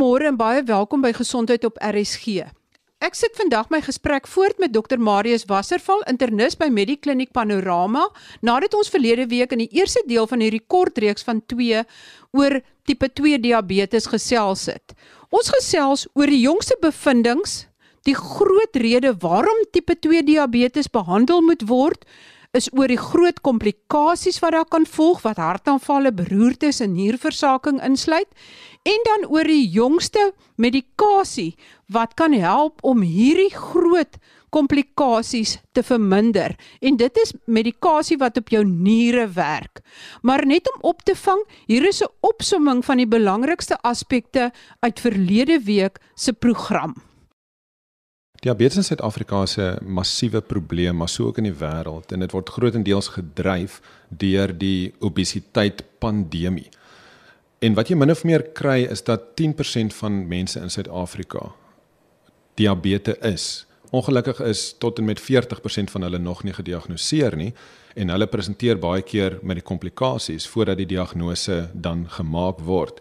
Goeiemôre en baie welkom by Gesondheid op RSG. Ek sit vandag my gesprek voort met Dr Marius Wasserval, internis by Medikliniek Panorama, nadat ons verlede week in die eerste deel van hierdie kortreeks van 2 oor tipe 2 diabetes gesels het. Ons gesels oor die jongste bevindinge, die groot rede waarom tipe 2 diabetes behandel moet word, is oor die groot komplikasies wat daar kan volg wat hartaanvalle, beroertes en nierversaking insluit en dan oor die jongste medikasie wat kan help om hierdie groot komplikasies te verminder en dit is medikasie wat op jou niere werk. Maar net om op te vang, hier is 'n opsomming van die belangrikste aspekte uit verlede week se program. Diabetes in Suid-Afrika is 'n massiewe probleem, maar so ook in die wêreld en dit word grootendeels gedryf deur die obesiteit pandemie. En wat jy min of meer kry is dat 10% van mense in Suid-Afrika diabetes is. Ongelukkig is tot en met 40% van hulle nog nie gediagnoseer nie en hulle presenteer baie keer met die komplikasies voordat die diagnose dan gemaak word.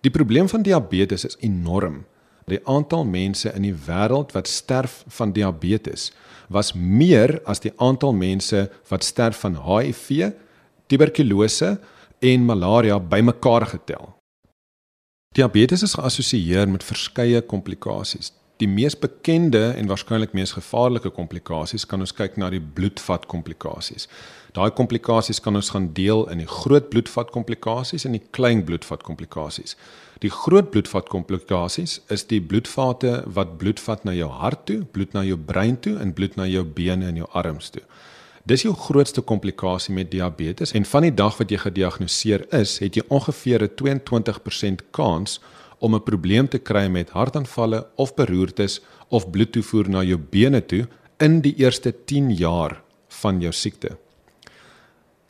Die probleem van diabetes is enorm die aantal mense in die wêreld wat sterf van diabetes was meer as die aantal mense wat sterf van HIV, tuberkulose en malaria bymekaar getel. Diabetes is geassosieer met verskeie komplikasies. Die mees bekende en waarskynlik mees gevaarlike komplikasies kan ons kyk na die bloedvat komplikasies. Daai komplikasies kan ons gaan deel in die groot bloedvat komplikasies en die klein bloedvat komplikasies. Die groot bloedvat komplikasies is die bloedvate wat bloed vat na jou hart toe, bloed na jou brein toe en bloed na jou bene en jou arms toe. Dis jou grootste komplikasie met diabetes en van die dag wat jy gediagnoseer is, het jy ongeveer 'n 22% kans om 'n probleem te kry met hartaanvalle of beroertes of bloedtoevoer na jou bene toe in die eerste 10 jaar van jou siekte.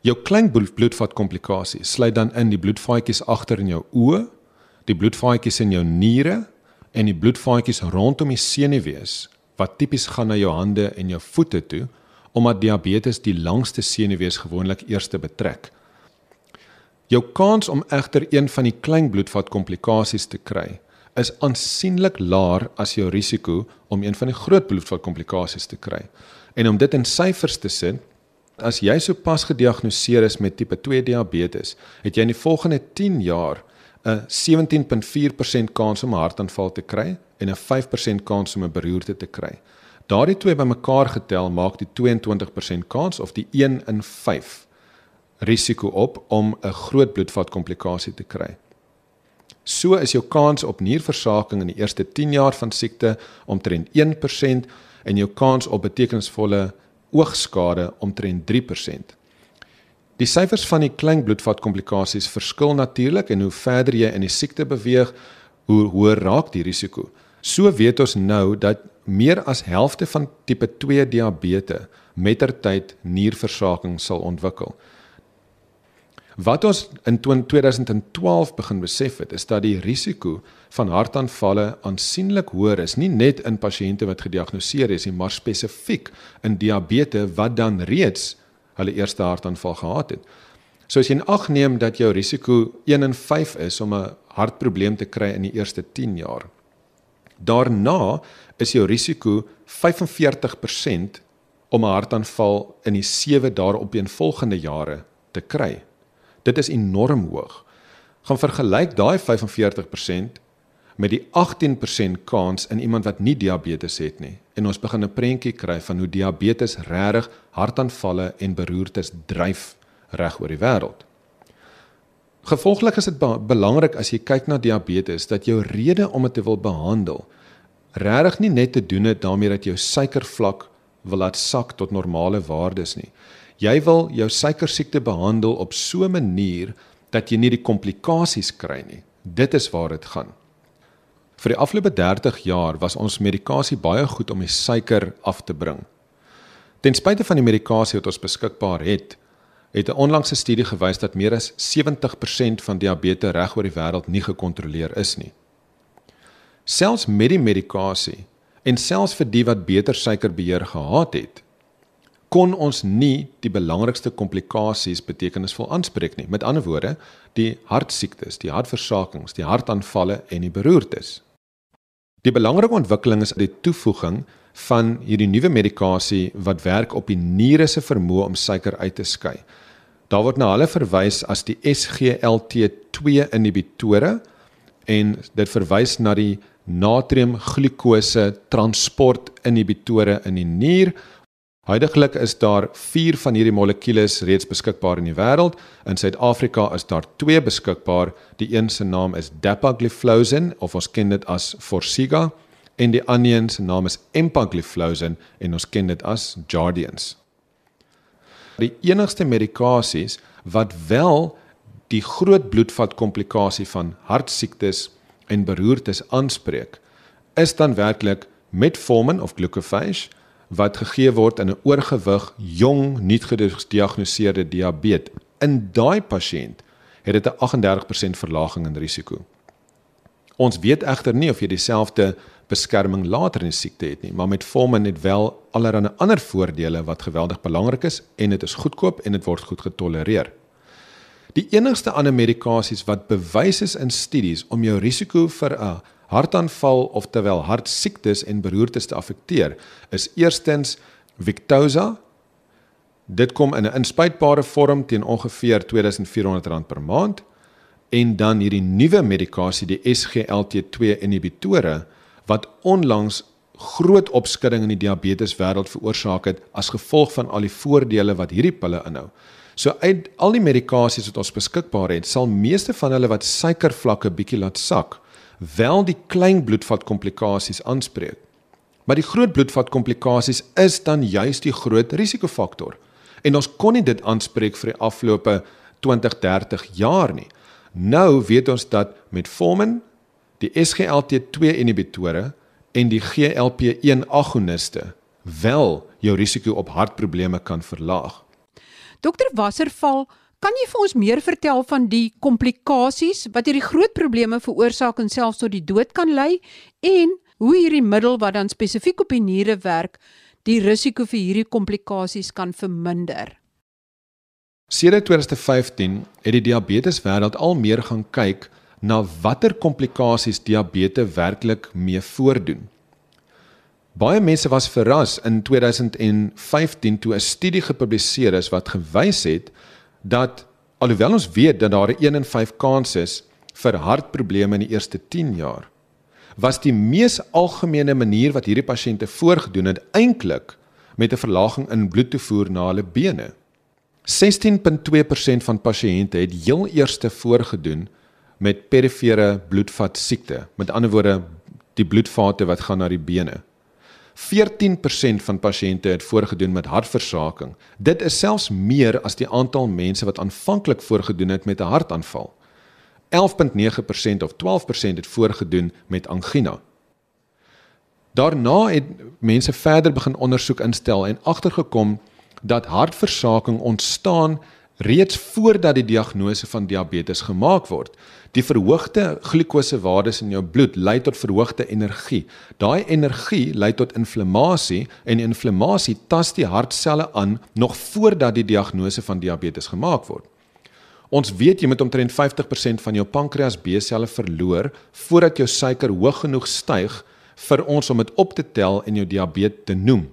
Jou klein bloedvat komplikasie sluit dan in die bloedvaatjies agter in jou oë die bloedvaatjies in jou niere en die bloedvaatjies rondom die senuwees wat tipies gaan na jou hande en jou voete toe omdat diabetes die langste senuwees gewoonlik eerste betrek. Jou kans om egter een van die klein bloedvat komplikasies te kry is aansienlik laer as jou risiko om een van die groot bloedvat komplikasies te kry. En om dit in syfers te sit, as jy sopas gediagnoseer is met tipe 2 diabetes, het jy in die volgende 10 jaar 'n 17.4% kans om 'n hartaanval te kry en 'n 5% kans om 'n beroerte te kry. Daardie twee bymekaar getel maak die 22% kans of die 1 in 5 risiko op om 'n groot bloedvat komplikasie te kry. So is jou kans op nierversaking in die eerste 10 jaar van siekte omtrent 1% en jou kans op betekenisvolle oogskade omtrent 3%. Die syfers van die klein bloedvat komplikasies verskil natuurlik en hoe verder jy in die siekte beweeg, hoe hoër raak die risiko. So weet ons nou dat meer as helfte van tipe 2 diabetes mettertyd nierversaking sal ontwikkel. Wat ons in 2012 begin besef het, is dat die risiko van hartaanvalle aansienlik hoër is, nie net in pasiënte wat gediagnoseer is nie, maar spesifiek in diabetes wat dan reeds hulle eerste hartaanval gehad het. So as jy ag neem dat jou risiko 1 in 5 is om 'n hartprobleem te kry in die eerste 10 jaar. Daarna is jou risiko 45% om 'n hartaanval in die 7 daaropeenvolgende jare te kry. Dit is enorm hoog. Gaan vergelyk daai 45% met die 18% kans in iemand wat nie diabetes het nie en ons begin 'n prentjie kry van hoe diabetes regtig hartaanvalle en beroertes dryf reg oor die wêreld. Gevolglik is dit belangrik as jy kyk na diabetes dat jou rede om dit te wil behandel regtig nie net te doen het daarmee dat jou suikervlak wil laat sak tot normale waardes nie. Jy wil jou suikersiekte behandel op so 'n manier dat jy nie die komplikasies kry nie. Dit is waar dit gaan. Vir die afgelope 30 jaar was ons medikasie baie goed om die suiker af te bring. Ten spyte van die medikasie wat ons beskikbaar het, het 'n onlangse studie gewys dat meer as 70% van diabetes reg oor die wêreld nie gekontroleer is nie. Selfs met die medikasie en selfs vir die wat beter suikerbeheer gehad het, kon ons nie die belangrikste komplikasies betekenisvol aanspreek nie. Met ander woorde, die hartsiektes, die hartversakings, die hartaanvalle en die beroertes. Die belangrike ontwikkeling is die toevoeging van hierdie nuwe medikasie wat werk op die niere se vermoë om suiker uit te skei. Daar word na hulle verwys as die SGLT2 inhibitore en dit verwys na die natriumglikose transport inhibitore in die nier. Huidiglik is daar 4 van hierdie molekules reeds beskikbaar in die wêreld. In Suid-Afrika is daar 2 beskikbaar. Die een se naam is dapagliflozin of ons ken dit as Forxiga en die ander een se naam is empagliflozin en ons ken dit as Jardiance. Die enigste medikasies wat wel die groot bloedvat komplikasie van hartsiektes en beroertes aanspreek, is dan werklik metformin of glucophage wat gegee word in 'n oorgewig jong nie gediagnoseerde diabetes. In daai pasiënt het dit 'n 38% verlaging in risiko. Ons weet egter nie of jy dieselfde beskerming later in die siekte het nie, maar metformin het wel allerlei ander voordele wat geweldig belangrik is en dit is goedkoop en dit word goed getolereer. Die enigste ander medikasies wat bewys is in studies om jou risiko vir 'n hartaanval of terwyl hartsiektes en beroertes te affekteer, is eerstens Victoza. Dit kom in 'n inspuitbare vorm teen ongeveer R2400 per maand en dan hierdie nuwe medikasie, die SGLT2 inhibitore wat onlangs groot opskudding in die diabetes wêreld veroorsaak het as gevolg van al die voordele wat hierdie pille inhou. So uit al die medikasies wat ons beskikbaar het, sal meeste van hulle wat suikervlakke bietjie laat sak, wel die klein bloedvat komplikasies aanspreek. Maar die groot bloedvat komplikasies is dan juis die groot risikofaktor. En ons kon nie dit aanspreek vir die afgelope 20, 30 jaar nie. Nou weet ons dat met Formin, die SGLT2 inhibitore en die GLP1 agoniste wel jou risiko op hartprobleme kan verlaag. Dokter Wasserval, kan jy vir ons meer vertel van die komplikasies wat hierdie groot probleme veroorsaak en selfs tot die dood kan lei en hoe hierdie middel wat dan spesifiek op die niere werk, die risiko vir hierdie komplikasies kan verminder? Sedert 2015 het die diabetes wêreld al meer gaan kyk na watter komplikasies diabetes werklik mee voordoen. Baie mense was verras in 2015 toe 'n studie gepubliseer is wat gewys het dat alhoewel ons weet dat daar 'n 1 in 5 kans is vir hartprobleme in die eerste 10 jaar, was die mees algemene manier wat hierdie pasiënte voorgedoen het eintlik met 'n verlaging in bloedtoevoer na hulle bene. 16.2% van pasiënte het heel eerste voorgedoen met perifere bloedvat siekte, met ander woorde die bloedvate wat gaan na die bene. 14% van pasiënte het voorgedoen met hartversaking. Dit is selfs meer as die aantal mense wat aanvanklik voorgedoen het met 'n hartaanval. 11.9% of 12% het voorgedoen met angina. Daarna het mense verder begin ondersoek instel en agtergekom dat hartversaking ontstaan reeds voordat die diagnose van diabetes gemaak word. Die verhoogde glikosewaardes in jou bloed lei tot verhoogde energie. Daai energie lei tot inflammasie en inflammasie tas die hartselle aan nog voordat die diagnose van diabetes gemaak word. Ons weet jy moet omtrent 50% van jou pankreas B-selle verloor voordat jou suiker hoog genoeg styg vir ons om dit op te tel en jou diabetes te noem.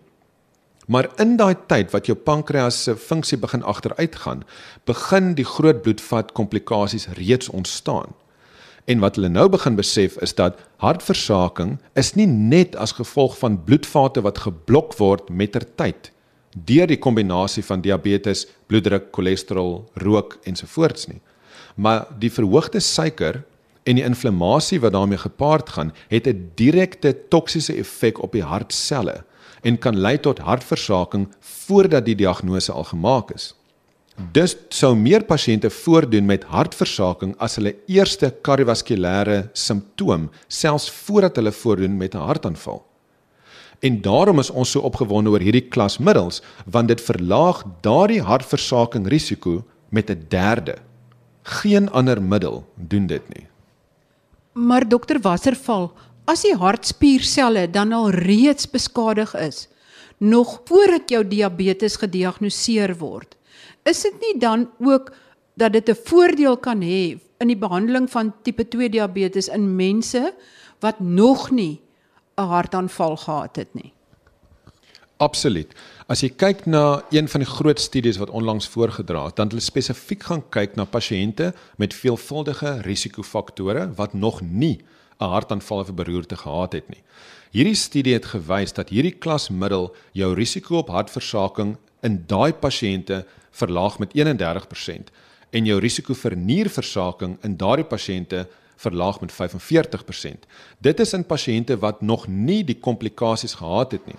Maar in daai tyd wat jou pankreas se funksie begin agteruitgaan, begin die groot bloedvat komplikasies reeds ontstaan. En wat hulle nou begin besef is dat hartversaking is nie net as gevolg van bloedvate wat geblok word mettertyd deur die kombinasie van diabetes, bloeddruk, cholesterol, rook ensovoorts nie. Maar die verhoogde suiker en die inflammasie wat daarmee gepaard gaan, het 'n direkte toksiese effek op die hartselle en kan lei tot hartversaking voordat die diagnose al gemaak is. Dus sou meer pasiënte voordoen met hartversaking as hulle eerste kardiovaskulêre simptoom selfs voordat hulle voordoen met 'n hartaanval. En daarom is ons so opgewonde oor hierdie klasmiddels want dit verlaag daardie hartversaking risiko met 'n derde. Geen ander middel doen dit nie. Maar dokter Wasserval, as die hartspierselle dan al reeds beskadig is, nog voordat jou diabetes gediagnoseer word. Is dit nie dan ook dat dit 'n voordeel kan hê in die behandeling van tipe 2 diabetes in mense wat nog nie 'n hartaanval gehad het nie? Absoluut. As jy kyk na een van die groot studies wat onlangs voorgedra het, dan het hulle spesifiek gaan kyk na pasiënte met veelvuldige risikofaktore wat nog nie 'n hartaanval of 'n beroerte gehad het nie. Hierdie studie het gewys dat hierdie klasmiddel jou risiko op hartversaking in daai pasiënte verlaag met 31% en jou risiko vir nierversaking in daardie pasiënte verlaag met 45%. Dit is in pasiënte wat nog nie die komplikasies gehad het nie.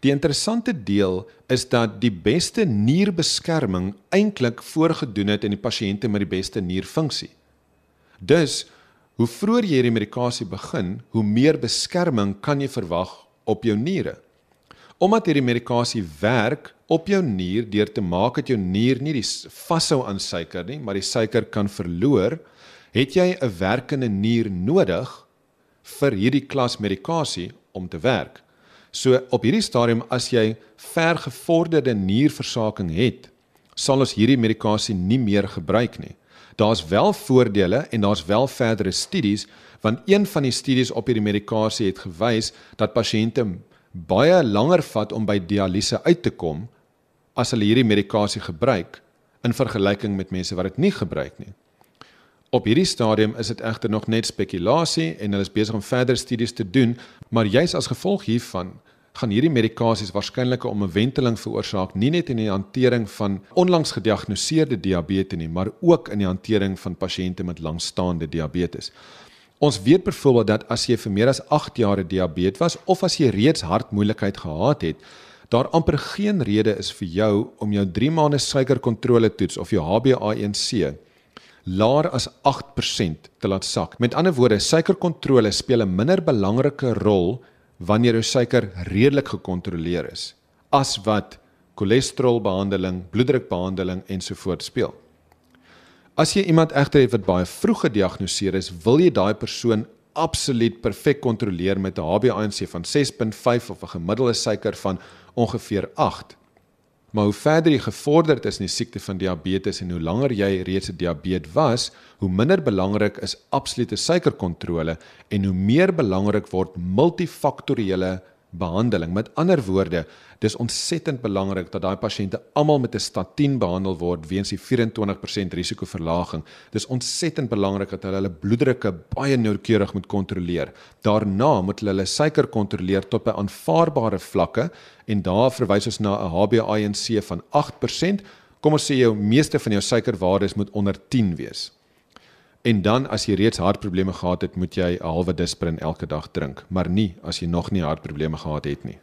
Die interessante deel is dat die beste nierbeskerming eintlik voorgedoen het in die pasiënte met die beste nierfunksie. Dus hoe vroeër jy hierdie medikasie begin, hoe meer beskerming kan jy verwag op jou niere. Omdat hierdie medikasie werk op jou nier deur te maak dat jou nier nie die vashou aan suiker nie, maar die suiker kan verloor, het jy 'n werkende nier nodig vir hierdie klas medikasie om te werk. So op hierdie stadium as jy vergevorderde nierversaking het, sal ons hierdie medikasie nie meer gebruik nie. Daar's wel voordele en daar's wel verdere studies want een van die studies op hierdie medikasie het gewys dat pasiënte baie langer vat om by dialyse uit te kom as hulle hierdie medikasie gebruik in vergelyking met mense wat dit nie gebruik nie. Op hierdie stadium is dit egter nog net spekulasie en hulle is besig om verdere studies te doen, maar juis as gevolg hiervan gaan hierdie medikasies waarskynlik 'n omwenteling veroorsaak nie net in die hantering van onlangs gediagnoseerde diabetes nie, maar ook in die hantering van pasiënte met langstaande diabetes. Ons weet byvoorbeeld dat as jy vir meer as 8 jaar diabetes was of as jy reeds hartmoeilikheid gehad het, daar amper geen rede is vir jou om jou 3 maande suikerkontrole toets of jou HbA1c laer as 8% te laat sak. Met ander woorde, suikerkontrole speel 'n minder belangrike rol wanneer jou suiker redelik gekontroleer is as wat cholesterolbehandeling, bloeddrukbehandeling ensovoorts speel. As jy iemand egter het wat baie vroeg gediagnoseer is, wil jy daai persoon absoluut perfek kontroleer met 'n HbA1c van 6.5 of 'n gemiddelde suiker van ongeveer 8. Maar hoe verder jy gevorderd is in die siekte van diabetes en hoe langer jy reeds 'n diabetes was, hoe minder belangrik is absolute suikerkontrole en hoe meer belangrik word multifaktoriële behandeling. Met ander woorde, dis ontsettend belangrik dat daai pasiënte almal met 'n statien behandel word weens die 24% risikoverlaging. Dis ontsettend belangrik dat hulle hulle bloeddrukke baie noukeurig moet kontroleer. Daarna moet hulle hulle suiker kontroleer tot by aanvaarbare vlakke en daar verwys ons na 'n HbA1c van 8%. Kom ons sê jou meeste van jou suikerwaardes moet onder 10 wees. En dan as jy reeds hartprobleme gehad het, moet jy 'n halwe disprin elke dag drink, maar nie as jy nog nie hartprobleme gehad het nie.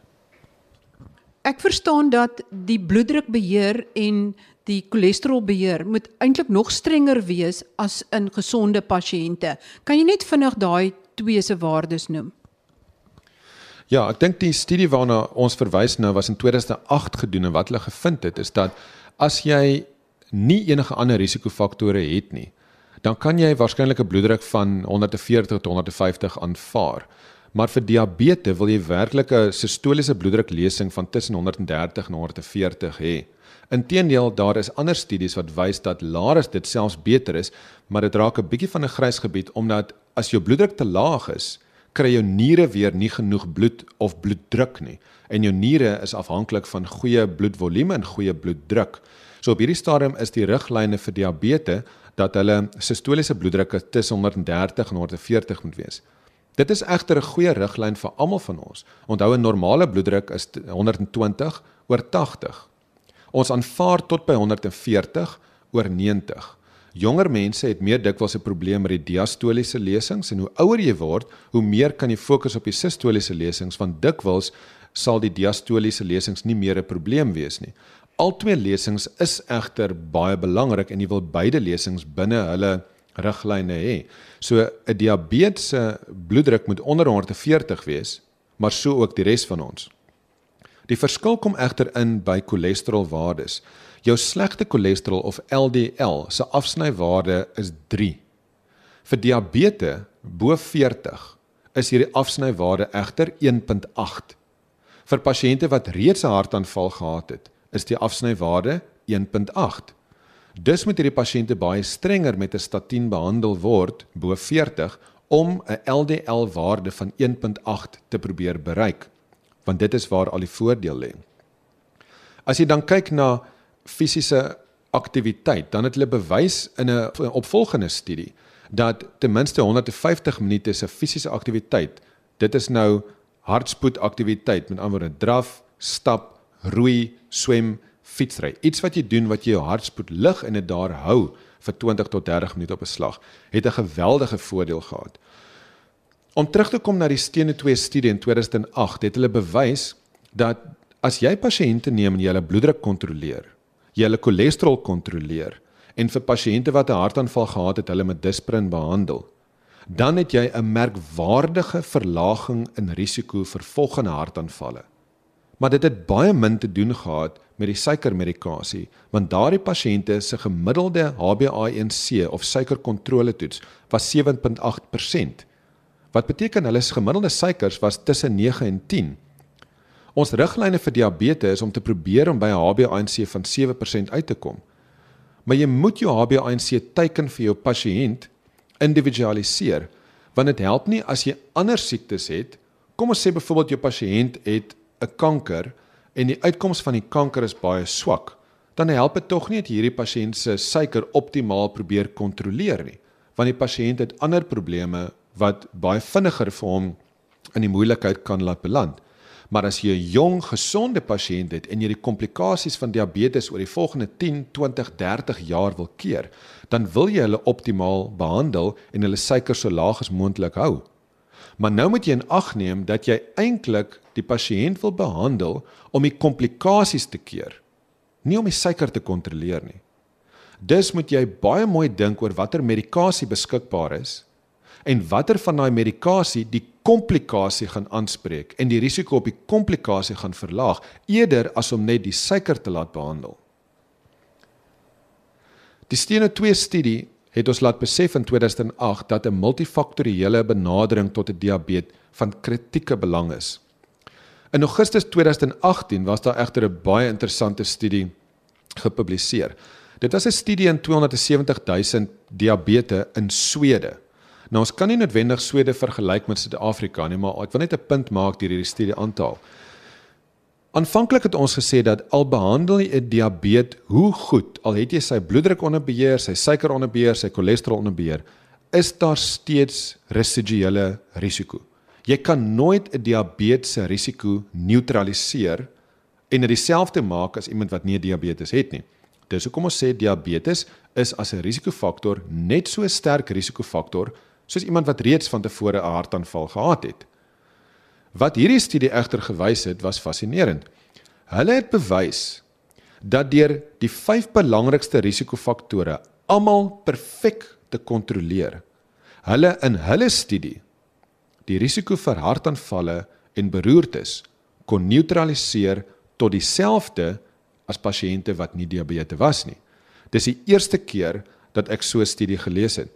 Ek verstaan dat die bloeddrukbeheer en die cholesterolbeheer moet eintlik nog strenger wees as in gesonde pasiënte. Kan jy net vinnig daai twee se waardes noem? Ja, ek dink die studie waarna ons verwys nou was in 2008 gedoen en wat hulle gevind het is dat as jy nie enige ander risikofaktore het nie, dan kan jy waarskynlik 'n bloeddruk van 140 tot 150 aanvaar. Maar vir diabetes wil jy werklik 'n sistoliese bloeddruklesing van tussen 130 en 140 hê. Inteendeel, daar is ander studies wat wys dat laer is dit selfs beter is, maar dit raak 'n bietjie van 'n grys gebied omdat as jou bloeddruk te laag is, kry jou niere weer nie genoeg bloed of bloeddruk nie en jou niere is afhanklik van goeie bloedvolume en goeie bloeddruk. So op hierdie stadium is die riglyne vir diabetes dat hulle sistoliese bloeddrukke tussen 130 en 140 moet wees. Dit is egter 'n goeie riglyn vir almal van ons. Onthou 'n normale bloeddruk is 120 oor 80. Ons aanvaar tot by 140 oor 90. Jonger mense het meer dikwels 'n probleem met die diastoliese lesings en hoe ouer jy word, hoe meer kan jy fokus op die sistoliese lesings want dikwels sal die diastoliese lesings nie meer 'n probleem wees nie. Albei lesings is egter baie belangrik en jy wil beide lesings binne hulle riglyne hê. So 'n diabetiese bloeddruk moet onder 140 wees, maar so ook die res van ons. Die verskil kom egter in by cholesterolwaardes. Jou slegte cholesterol of LDL se afsnywaarde is 3. Vir diabetes bo 40 is hierdie afsnywaarde egter 1.8. Vir pasiënte wat reeds 'n hartaanval gehad het, is die afsnywaarde 1.8. Dus moet hierdie pasiënte baie strenger met 'n statien behandel word bo 40 om 'n LDL waarde van 1.8 te probeer bereik, want dit is waar al die voordeel lê. As jy dan kyk na fisiese aktiwiteit, dan het hulle bewys in 'n opvolgende studie dat ten minste 150 minute se fisiese aktiwiteit, dit is nou hartspoedaktiwiteit, met ander woorde draf, stap, roei, swem, fietsry. Iets wat jy doen wat jy jou hartspoed lig en dit daar hou vir 20 tot 30 minute op 'n slag, het 'n geweldige voordeel gehad. Om terug te kom na die Stene 2 studie in 2008, het hulle bewys dat as jy pasiënte neem en jy hulle bloeddruk kontroleer, jy hulle cholesterol kontroleer en vir pasiënte wat 'n hartaanval gehad het, hulle met disprin behandel, dan het jy 'n merkwaardige verlaging in risiko vir volgende hartaanvalle. Maar dit het baie min te doen gehad met die suikermedikasie, want daardie pasiënte se gemiddelde HbA1c of suikerkontrole toets was 7.8%. Wat beteken hulle se gemiddelde suikers was tussen 9 en 10. Ons riglyne vir diabetes is om te probeer om by 'n HbA1c van 7% uit te kom. Maar jy moet jou HbA1c teiken vir jou pasiënt individualiseer want dit help nie as jy ander siektes het. Kom ons sê byvoorbeeld jou pasiënt het 'n kanker en die uitkoms van die kanker is baie swak. Dan help dit tog nie dat hierdie pasiënt se suiker optimaal probeer kontroleer nie, want die pasiënt het ander probleme wat baie vinniger vir hom in die moeilikheid kan laat beland. Maar as jy 'n jong, gesonde pasiënt het en jy die komplikasies van diabetes oor die volgende 10, 20, 30 jaar wil keer, dan wil jy hulle optimaal behandel en hulle suiker so laag as moontlik hou. Maar nou moet jy in ag neem dat jy eintlik die pasiënt wil behandel om die komplikasies te keer, nie om die suiker te kontroleer nie. Dus moet jy baie mooi dink oor watter medikasie beskikbaar is en watter van daai medikasie die komplikasie gaan aanspreek en die risiko op die komplikasie gaan verlaag eerder as om net die suiker te laat behandel. Die Steno 2 studie het ons laat besef in 2008 dat 'n multifaktoriële benadering tot 'n diabetes van kritieke belang is. In Augustus 2018 was daar egter 'n baie interessante studie gepubliseer. Dit was 'n studie in 270 000 diabetes in Swede. Nou ons kan nie noodwendig Swede vergelyk met Suid-Afrika nie, maar ek wil net 'n punt maak deur hierdie studie aantal. Aanvanklik het ons gesê dat al behandel jy 'n diabetes hoe goed, al het jy sy bloeddruk onder beheer, sy suiker onder beheer, sy cholesterol onder beheer, is daar steeds residuele risiko. Jy kan nooit 'n diabetes se risiko neutraliseer en dit dieselfde maak as iemand wat nie diabetes het nie. Dis hoekom ons sê diabetes is as 'n risikofaktor net so sterk risikofaktor soos iemand wat reeds van tevore 'n hartaanval gehad het. Wat hierdie studie egter gewys het, was fascinerend. Hulle het bewys dat deur die vyf belangrikste risikofaktore almal perfek te kontroleer, hulle in hulle studie die risiko vir hartaanvalle en beroertes kon neutraliseer tot dieselfde as pasiënte wat nie diabetes was nie. Dis die eerste keer dat ek so 'n studie gelees het.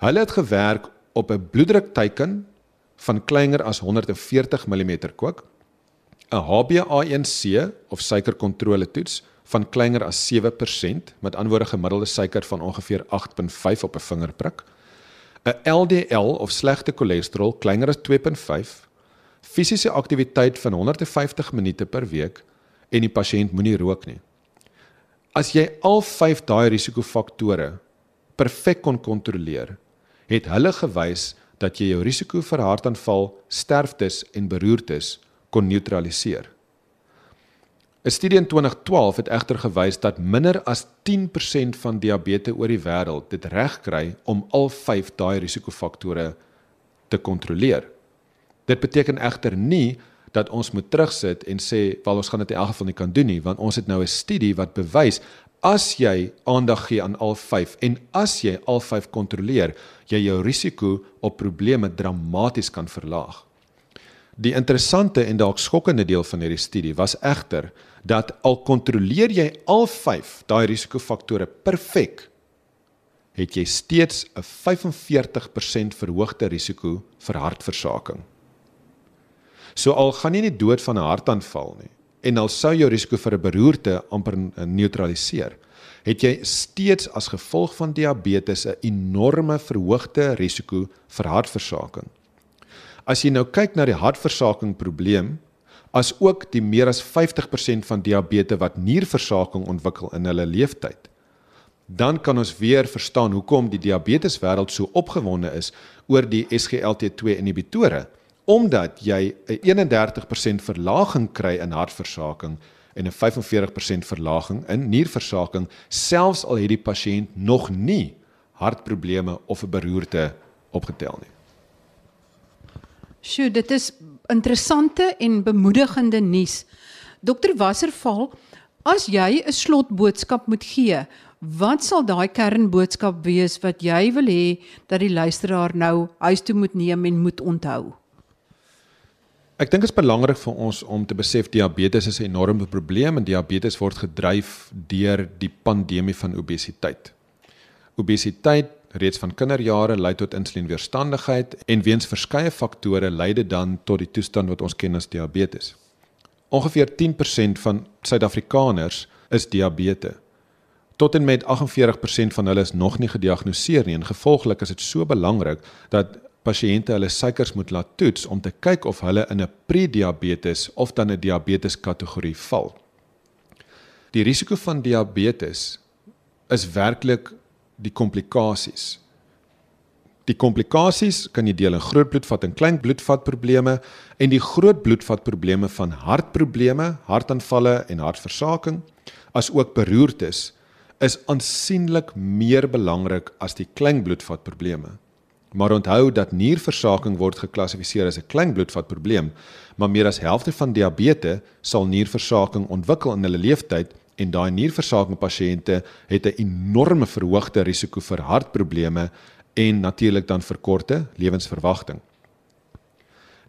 Hulle het gewerk op 'n bloeddrukteiken van kleiner as 140 mm kook, 'n HbA1c of suikerkontrole toets van kleiner as 7%, met anderwoorde gemiddelde suiker van ongeveer 8.5 op 'n vingerprik, 'n LDL of slegte cholesterol kleiner as 2.5, fisiese aktiwiteit van 150 minute per week en die pasiënt moenie rook nie. As jy al 5 daai risikofaktore perfek kon kontroleer, het hulle gewys dat jy jou risiko vir hartaanval, sterftes en beroertes kon neutraliseer. 'n Studie in 2012 het egter gewys dat minder as 10% van diabetes oor die wêreld dit reg kry om al 5 daai risikofaktore te kontroleer. Dit beteken egter nie dat ons moet terugsit en sê wel ons gaan dit in elk geval nie kan doen nie want ons het nou 'n studie wat bewys as jy aandag gee aan al 5 en as jy al 5 kontroleer, jy jou risiko op probleme dramaties kan verlaag. Die interessante en dalk skokkende deel van hierdie studie was egter dat al kontroleer jy al 5 daai risikofaktore perfek, het jy steeds 'n 45% verhoogde risiko vir hartversaking. So al gaan jy nie dood van 'n hartaanval nie en al sou jou risiko vir 'n beroerte amper neutraliseer, het jy steeds as gevolg van diabetes 'n enorme verhoogde risiko vir hartversaking. As jy nou kyk na die hartversaking probleem, as ook die meer as 50% van diabetes wat nierversaking ontwikkel in hulle lewenstyd, dan kan ons weer verstaan hoekom die diabeteswêreld so opgewonde is oor die SGLT2 inhibitore omdat jy 'n 31% verlaging kry in hartversaking en 'n 45% verlaging in nierversaking selfs al het die pasiënt nog nie hartprobleme of 'n beroerte opgetel nie. Sjoe, dit is interessante en bemoedigende nuus. Dokter Wasserval, as jy 'n slotboodskap moet gee, wat sal daai kernboodskap wees wat jy wil hê dat die luisteraar nou huis toe moet neem en moet onthou? Ek dink dit is belangrik vir ons om te besef diabetes is 'n enorme probleem en diabetes word gedryf deur die pandemie van obesiteit. Obesiteit reeds van kinderjare lei tot insulienweerstandigheid en weens verskeie faktore lei dit dan tot die toestand wat ons ken as diabetes. Ongeveer 10% van Suid-Afrikaners is diabetes. Tot en met 48% van hulle is nog nie gediagnoseer nie en gevolglik is dit so belangrik dat pasiënte hulle suikers moet laat toets om te kyk of hulle in 'n prediabetes of dan 'n diabetes kategorie val. Die risiko van diabetes is werklik die komplikasies. Die komplikasies kan jy deel in groot bloedvat en klein bloedvat probleme en die groot bloedvat probleme van hartprobleme, hartaanvalle en hartversaking as ook beroertes is aansienlik meer belangrik as die klein bloedvat probleme. Maar onthou dat nierversaking word geklassifiseer as 'n klein bloedvat probleem, maar meer as helfte van diabetes sal nierversaking ontwikkel in hulle lewenstyd en daai nierversaking pasiënte het 'n enorme verhoogde risiko vir hartprobleme en natuurlik dan verkorte lewensverwagting.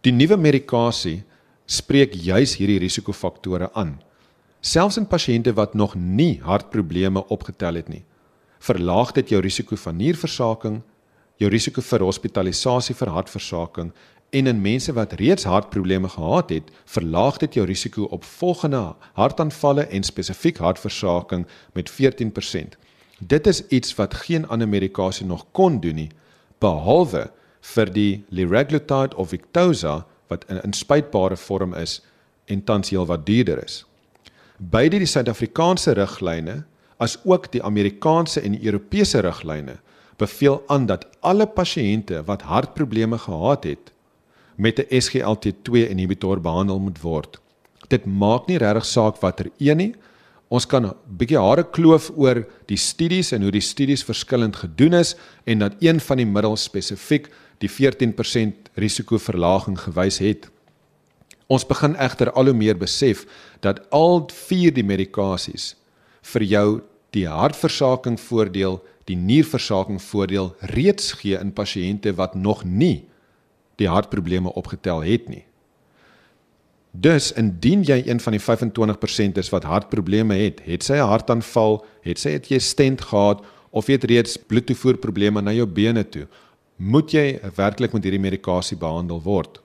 Die nuwe medikasie spreek juis hierdie risikofaktore aan. Selfs in pasiënte wat nog nie hartprobleme opgetel het nie, verlaag dit jou risiko van nierversaking, jou risiko vir hospitalisasie vir hartversaking en in mense wat reeds hartprobleme gehad het, verlaag dit jou risiko op volgende hartaanvalle en spesifiek hartversaking met 14%. Dit is iets wat geen ander medikasie nog kon doen nie behalwe vir die liraglutide of Victoza wat 'n inspuitbare vorm is en tans heelwat duurder is. Beide die Suid-Afrikaanse riglyne as ook die Amerikaanse en die Europese riglyne beveel aan dat alle pasiënte wat hartprobleme gehad het met 'n SGLT2 inhibitor behandel moet word. Dit maak nie regtig saak watter een nie. Ons kan 'n bietjie hare kloof oor die studies en hoe die studies verskillend gedoen is en dat een van die middels spesifiek die 14% risikoverlaging gewys het. Ons begin egter al hoe meer besef dat al vier die medikasies vir jou die hartversaking voordeel die nierversaking voordeel reeds gee in pasiënte wat nog nie die hartprobleme opgetel het nie. Dus indien jy een van die 25% is wat hartprobleme het, het sy 'n hartaanval, het sy het jy stent gehad of het reeds bloedtoevoerprobleme na jou bene toe, moet jy werklik met hierdie medikasie behandel word.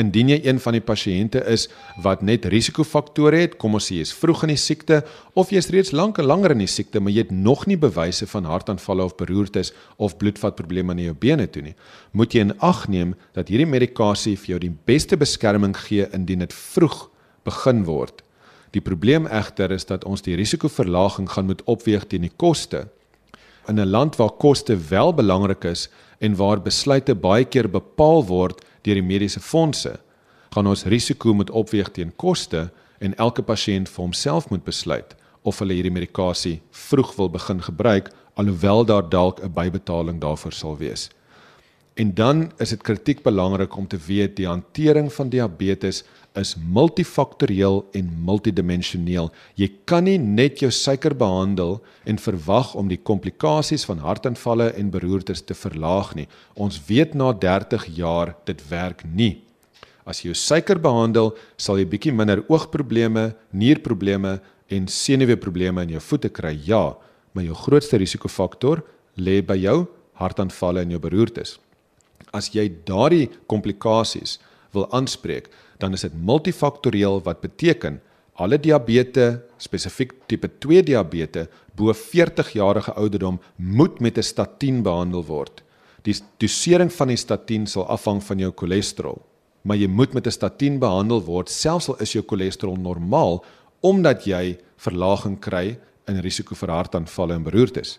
Indien jy een van die pasiënte is wat net risikofaktore het, kom ons sê jy's vroeg in die siekte of jy's reeds lank en langer in die siekte, maar jy het nog nie bewyse van hartaanvalle of beroertes of bloedvatprobleme in jou bene toe nie, moet jy in ag neem dat hierdie medikasie vir jou die beste beskerming gee indien dit vroeg begin word. Die probleem egter is dat ons die risikoverlaging gaan moet opweeg teen die koste. In 'n land waar koste wel belangrik is en waar besluite baie keer bepaal word deur die mediese fondse, gaan ons risiko moet opweeg teen koste en elke pasiënt vir homself moet besluit of hulle hierdie medikasie vroeg wil begin gebruik alhoewel daar dalk 'n bybetaling daarvoor sal wees. En dan is dit kritiek belangrik om te weet die hantering van diabetes is multifaktorieel en multidimensioneel. Jy kan nie net jou suiker behandel en verwag om die komplikasies van hartaanvalle en beroertes te verlaag nie. Ons weet na 30 jaar dit werk nie. As jy jou suiker behandel, sal jy bietjie minder oogprobleme, nierprobleme en senuweeprobleme in jou voete kry. Ja, maar jou grootste risikofaktor lê by jou hartaanvalle en jou beroertes as jy daardie komplikasies wil aanspreek, dan is dit multifaktorieel wat beteken alle diabetes, spesifiek tipe 2 diabetes bo 40 jarige ouderdom moet met 'n statien behandel word. Die dosering van die statien sal afhang van jou cholesterol, maar jy moet met 'n statien behandel word selfs al is jou cholesterol normaal omdat jy verlaging kry in risiko vir hartaanvalle en beroertes.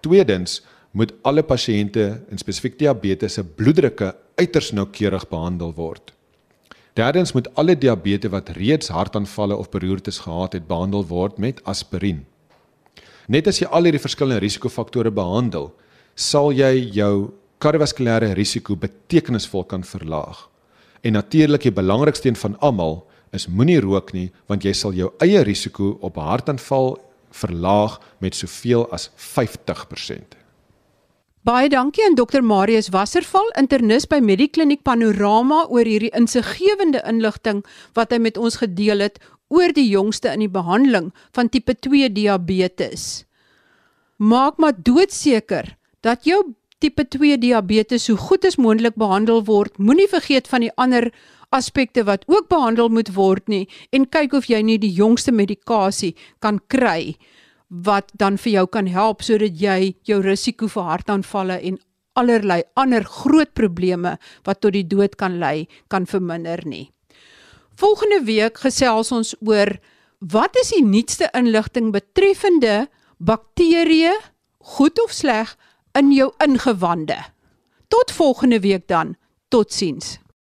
Tweedens moet alle pasiënte in spesifiek diabetes se bloeddrukke uiters noukeurig behandel word. Derdens moet alle diabetes wat reeds hartaanvalle of beroertes gehad het, behandel word met aspirien. Net as jy al hierdie verskillende risikofaktore behandel, sal jy jou kardiovaskulêre risiko betekenisvol kan verlaag. En natuurlik die belangrikste een van almal is moenie rook nie, want jy sal jou eie risiko op hartaanval verlaag met soveel as 50%. Baie dankie aan Dr Marius Wasserval, internis by Medikliniek Panorama oor hierdie insiggewende inligting wat hy met ons gedeel het oor die jongste in die behandeling van tipe 2 diabetes. Maak maar doodseker dat jou tipe 2 diabetes so goed as moontlik behandel word. Moenie vergeet van die ander aspekte wat ook behandel moet word nie en kyk of jy nie die jongste medikasie kan kry wat dan vir jou kan help sodat jy jou risiko vir hartaanvalle en allerlei ander groot probleme wat tot die dood kan lei kan verminder nie. Volgende week gesels ons oor wat is die nuutste inligting betreffende bakterieë, goed of sleg in jou ingewande. Tot volgende week dan. Totsiens.